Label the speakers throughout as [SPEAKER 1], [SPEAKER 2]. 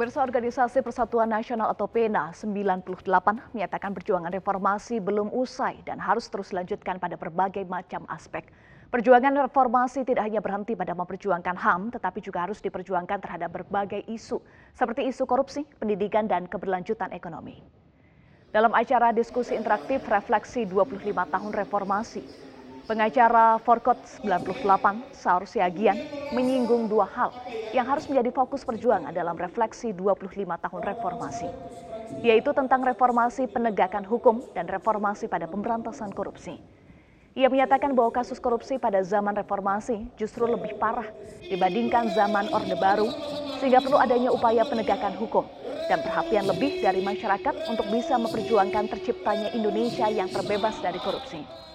[SPEAKER 1] Pemirsa Organisasi Persatuan Nasional atau PENA 98 menyatakan perjuangan reformasi belum usai dan harus terus dilanjutkan pada berbagai macam aspek. Perjuangan reformasi tidak hanya berhenti pada memperjuangkan HAM, tetapi juga harus diperjuangkan terhadap berbagai isu, seperti isu korupsi, pendidikan, dan keberlanjutan ekonomi. Dalam acara diskusi interaktif refleksi 25 tahun reformasi, Pengacara Forkot 98, Saur Siagian, menyinggung dua hal yang harus menjadi fokus perjuangan dalam refleksi 25 tahun reformasi, yaitu tentang reformasi penegakan hukum dan reformasi pada pemberantasan korupsi. Ia menyatakan bahwa kasus korupsi pada zaman reformasi justru lebih parah dibandingkan zaman Orde Baru, sehingga perlu adanya upaya penegakan hukum dan perhatian lebih dari masyarakat untuk bisa memperjuangkan terciptanya Indonesia yang terbebas dari korupsi.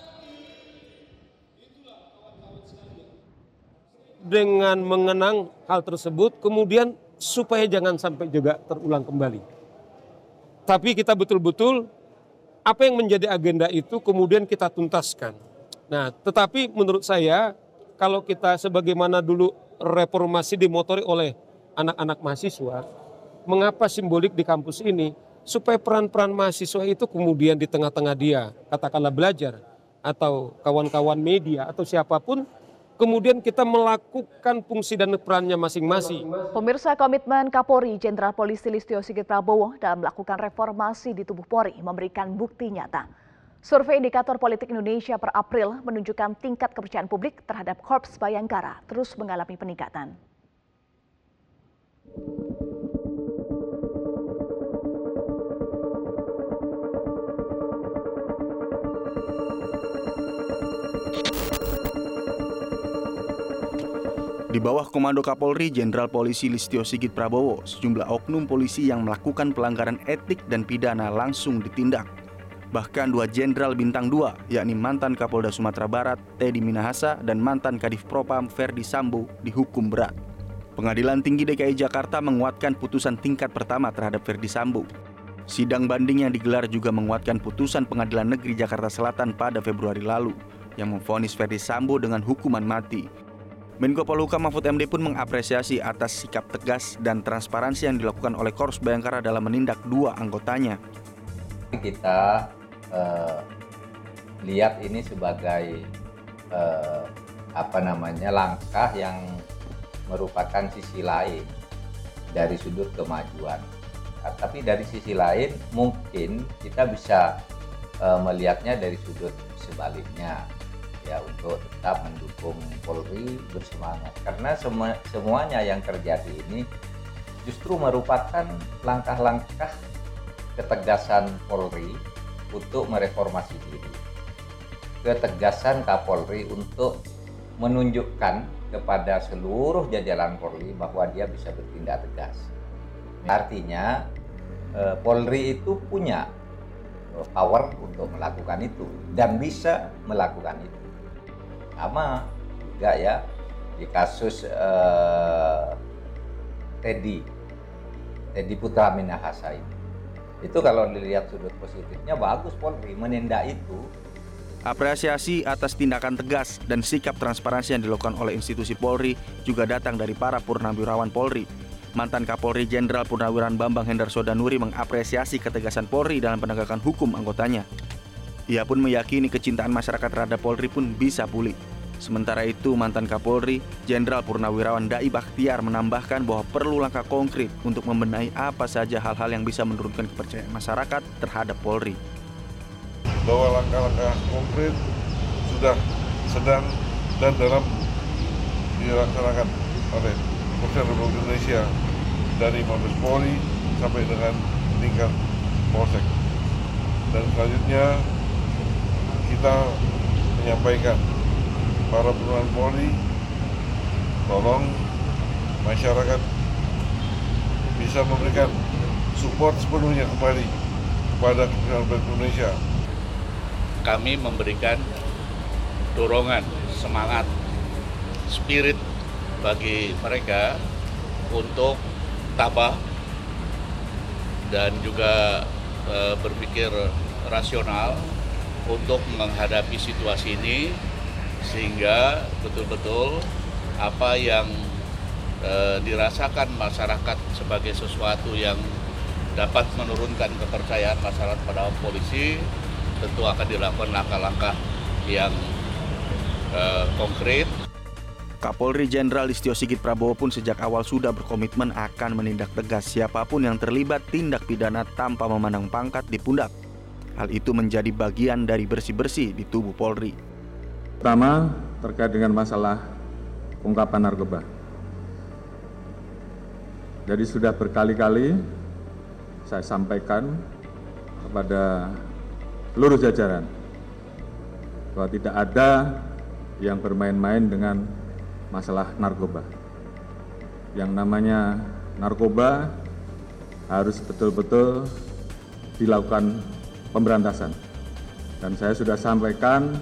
[SPEAKER 2] Dengan mengenang hal tersebut, kemudian supaya jangan sampai juga terulang kembali. Tapi kita betul-betul apa yang menjadi agenda itu kemudian kita tuntaskan. Nah, tetapi menurut saya kalau kita sebagaimana dulu reformasi dimotori oleh anak-anak mahasiswa, mengapa simbolik di kampus ini supaya peran-peran mahasiswa itu kemudian di tengah-tengah dia katakanlah belajar atau kawan-kawan media atau siapa pun kemudian kita melakukan fungsi dan perannya masing-masing.
[SPEAKER 1] Pemirsa komitmen Kapolri Jenderal Polisi Listio Sigit Prabowo dalam melakukan reformasi di tubuh Polri memberikan bukti nyata. Survei indikator politik Indonesia per April menunjukkan tingkat kepercayaan publik terhadap Korps Bayangkara terus mengalami peningkatan.
[SPEAKER 3] Di bawah komando Kapolri Jenderal Polisi Listio Sigit Prabowo, sejumlah oknum polisi yang melakukan pelanggaran etik dan pidana langsung ditindak. Bahkan dua jenderal bintang 2, yakni mantan Kapolda Sumatera Barat Teddy Minahasa dan mantan Kadif Propam Ferdi Sambo dihukum berat. Pengadilan Tinggi DKI Jakarta menguatkan putusan tingkat pertama terhadap Ferdi Sambo. Sidang banding yang digelar juga menguatkan putusan Pengadilan Negeri Jakarta Selatan pada Februari lalu yang memvonis Ferdi Sambo dengan hukuman mati Menko Polhukam Mahfud MD pun mengapresiasi atas sikap tegas dan transparansi yang dilakukan oleh Korps Bayangkara dalam menindak dua anggotanya.
[SPEAKER 4] Kita uh, lihat ini sebagai uh, apa namanya langkah yang merupakan sisi lain dari sudut kemajuan. Nah, tapi dari sisi lain mungkin kita bisa uh, melihatnya dari sudut sebaliknya ya untuk tetap mendukung Polri bersemangat. Karena semua semuanya yang terjadi ini justru merupakan langkah-langkah ketegasan Polri untuk mereformasi diri. Ketegasan Kapolri untuk menunjukkan kepada seluruh jajaran Polri bahwa dia bisa bertindak tegas. Artinya eh, Polri itu punya eh, power untuk melakukan itu dan bisa melakukan itu sama juga ya di kasus uh, Teddy Teddy Putra Minahasa ini itu kalau dilihat sudut positifnya bagus Polri menindak itu
[SPEAKER 3] Apresiasi atas tindakan tegas dan sikap transparansi yang dilakukan oleh institusi Polri juga datang dari para purnawirawan Polri. Mantan Kapolri Jenderal Purnawirawan Bambang Hendar Sodanuri mengapresiasi ketegasan Polri dalam penegakan hukum anggotanya. Ia pun meyakini kecintaan masyarakat terhadap Polri pun bisa pulih. Sementara itu, mantan Kapolri, Jenderal Purnawirawan Dai Bakhtiar menambahkan bahwa perlu langkah konkret untuk membenahi apa saja hal-hal yang bisa menurunkan kepercayaan masyarakat terhadap Polri.
[SPEAKER 5] Bahwa langkah-langkah konkret sudah sedang dan dalam dilaksanakan oleh Kepolisian Republik Indonesia dari Mabes Polri sampai dengan tingkat Polsek. Dan selanjutnya kita menyampaikan para perwira Polri tolong masyarakat bisa memberikan support sepenuhnya kembali kepada Republik Indonesia.
[SPEAKER 6] Kami memberikan dorongan, semangat, spirit bagi mereka untuk tabah dan juga e, berpikir rasional untuk menghadapi situasi ini sehingga betul-betul apa yang eh, dirasakan masyarakat sebagai sesuatu yang dapat menurunkan kepercayaan masyarakat pada polisi, tentu akan dilakukan langkah-langkah yang eh, konkret
[SPEAKER 3] Kapolri Jenderal Listio Sigit Prabowo pun sejak awal sudah berkomitmen akan menindak tegas siapa pun yang terlibat tindak pidana tanpa memandang pangkat di pundak. Hal itu menjadi bagian dari bersih-bersih di tubuh Polri.
[SPEAKER 7] Pertama, terkait dengan masalah ungkapan narkoba. Jadi sudah berkali-kali saya sampaikan kepada seluruh jajaran bahwa tidak ada yang bermain-main dengan masalah narkoba. Yang namanya narkoba harus betul-betul dilakukan pemberantasan. Dan saya sudah sampaikan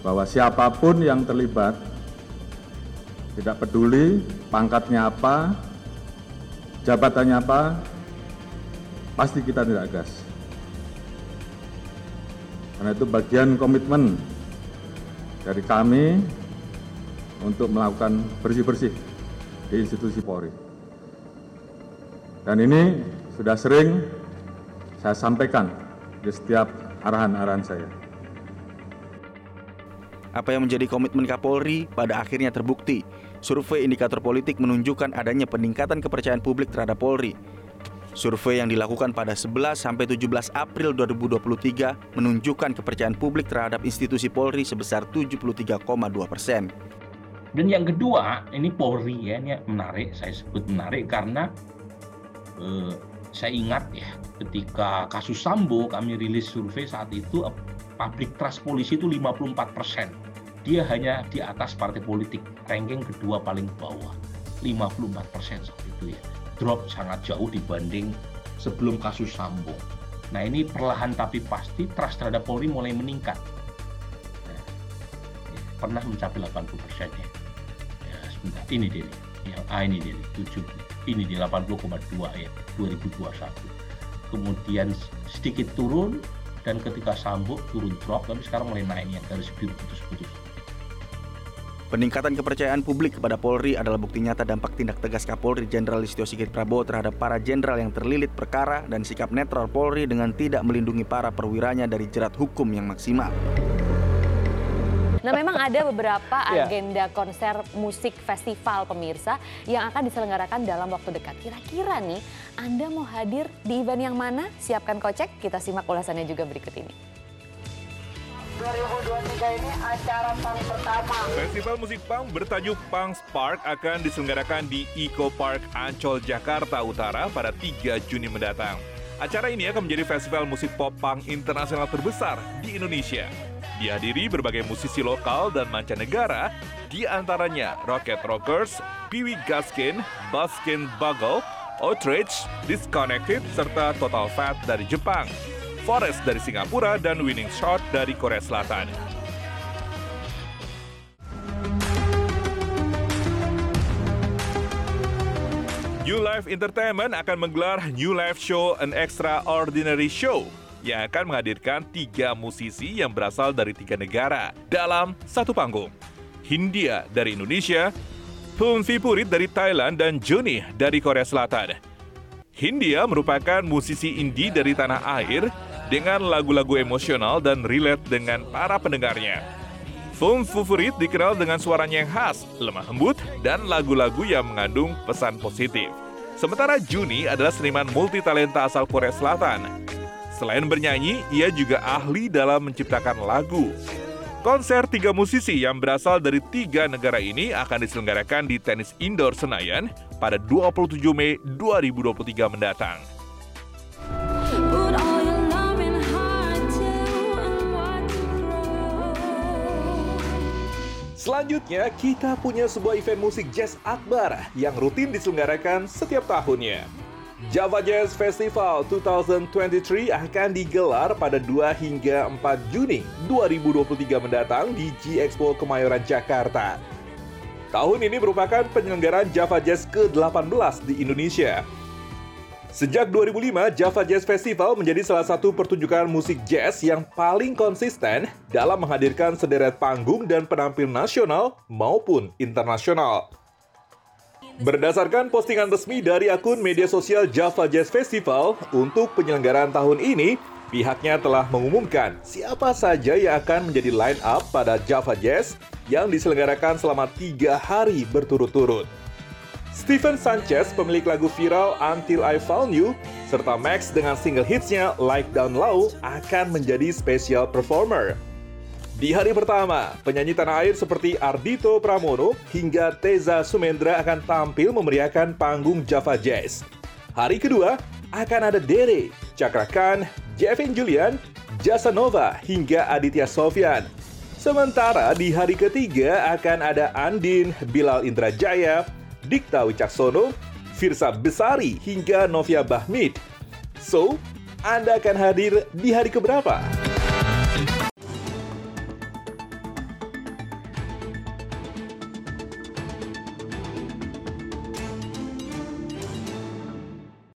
[SPEAKER 7] bahwa siapa pun yang terlibat, tidak peduli pangkatnya apa, jabatannya apa, pasti kita tidak gas. Karena itu bagian komitmen dari kami untuk melakukan bersih-bersih di institusi Polri. Dan ini sudah sering saya sampaikan di setiap arahan-arahan saya.
[SPEAKER 3] Apa yang menjadi komitmen Kapolri pada akhirnya terbukti. Survei indikator politik menunjukkan adanya peningkatan kepercayaan publik terhadap Polri. Survei yang dilakukan pada 11 sampai 17 April 2023 menunjukkan kepercayaan publik terhadap institusi Polri sebesar 73,2 persen.
[SPEAKER 8] Dan yang kedua, ini Polri ya, ini menarik, saya sebut menarik karena eh, saya ingat ya, ketika kasus Sambo kami rilis survei saat itu public trust polisi itu 54 persen. Dia hanya di atas partai politik, ranking kedua paling bawah, 54 persen saat itu ya. Drop sangat jauh dibanding sebelum kasus Sambo. Nah ini perlahan tapi pasti trust terhadap Polri mulai meningkat. Nah, pernah mencapai 80 persen ya sebentar ini dia yang A ini dia 7 ini di 80,2 ya 2021 kemudian sedikit turun dan ketika sambut turun drop tapi sekarang mulai naik ya dari biru putus-putus
[SPEAKER 3] Peningkatan kepercayaan publik kepada Polri adalah bukti nyata dampak tindak tegas Kapolri Jenderal Listio Sigit Prabowo terhadap para jenderal yang terlilit perkara dan sikap netral Polri dengan tidak melindungi para perwiranya dari jerat hukum yang maksimal.
[SPEAKER 9] Nah memang ada beberapa iya. agenda konser musik festival pemirsa yang akan diselenggarakan dalam waktu dekat. Kira-kira nih Anda mau hadir di event yang mana? Siapkan kocek, kita simak ulasannya juga berikut ini.
[SPEAKER 10] 2023 ini acara pang pertama.
[SPEAKER 11] Festival musik pang bertajuk Pang Spark akan diselenggarakan di Eco Park Ancol, Jakarta Utara pada 3 Juni mendatang. Acara ini akan menjadi festival musik pop pang internasional terbesar di Indonesia. Dihadiri berbagai musisi lokal dan mancanegara, di antaranya Rocket Rockers, Piwi Gaskin, Baskin Bugle, Outrage, Disconnected, serta Total Fat dari Jepang, Forest dari Singapura, dan Winning Shot dari Korea Selatan. New Life Entertainment akan menggelar New Life Show An Extraordinary Show yang akan menghadirkan tiga musisi yang berasal dari tiga negara dalam satu panggung. Hindia dari Indonesia, Pun Vipurit dari Thailand, dan Juni dari Korea Selatan. Hindia merupakan musisi indie dari tanah air dengan lagu-lagu emosional dan relate dengan para pendengarnya. Fung Fufurit dikenal dengan suaranya yang khas, lemah lembut, dan lagu-lagu yang mengandung pesan positif. Sementara Juni adalah seniman multitalenta asal Korea Selatan Selain bernyanyi, ia juga ahli dalam menciptakan lagu. Konser tiga musisi yang berasal dari tiga negara ini akan diselenggarakan di tenis indoor Senayan pada 27 Mei 2023 mendatang. Selanjutnya, kita punya sebuah event musik jazz akbar yang rutin diselenggarakan setiap tahunnya. Java Jazz Festival 2023 akan digelar pada 2 hingga 4 Juni 2023 mendatang di G Expo Kemayoran, Jakarta. Tahun ini merupakan penyelenggaraan Java Jazz ke-18 di Indonesia. Sejak 2005, Java Jazz Festival menjadi salah satu pertunjukan musik jazz yang paling konsisten dalam menghadirkan sederet panggung dan penampil nasional maupun internasional. Berdasarkan postingan resmi dari akun media sosial Java Jazz Festival, untuk penyelenggaraan tahun ini, pihaknya telah mengumumkan siapa saja yang akan menjadi line up pada Java Jazz yang diselenggarakan selama tiga hari berturut-turut. Steven Sanchez, pemilik lagu viral Until I Found You, serta Max dengan single hitsnya Like Down Low akan menjadi special performer. Di hari pertama, penyanyi tanah air seperti Ardito Pramono hingga Teza Sumendra akan tampil memeriahkan panggung Java Jazz. Hari kedua, akan ada Dere, Cakra Khan, Jevin Julian, Jasa Nova hingga Aditya Sofyan. Sementara di hari ketiga akan ada Andin, Bilal Indrajaya, Dikta Wicaksono, Firsa Besari hingga Novia Bahmid. So, Anda akan hadir di hari keberapa?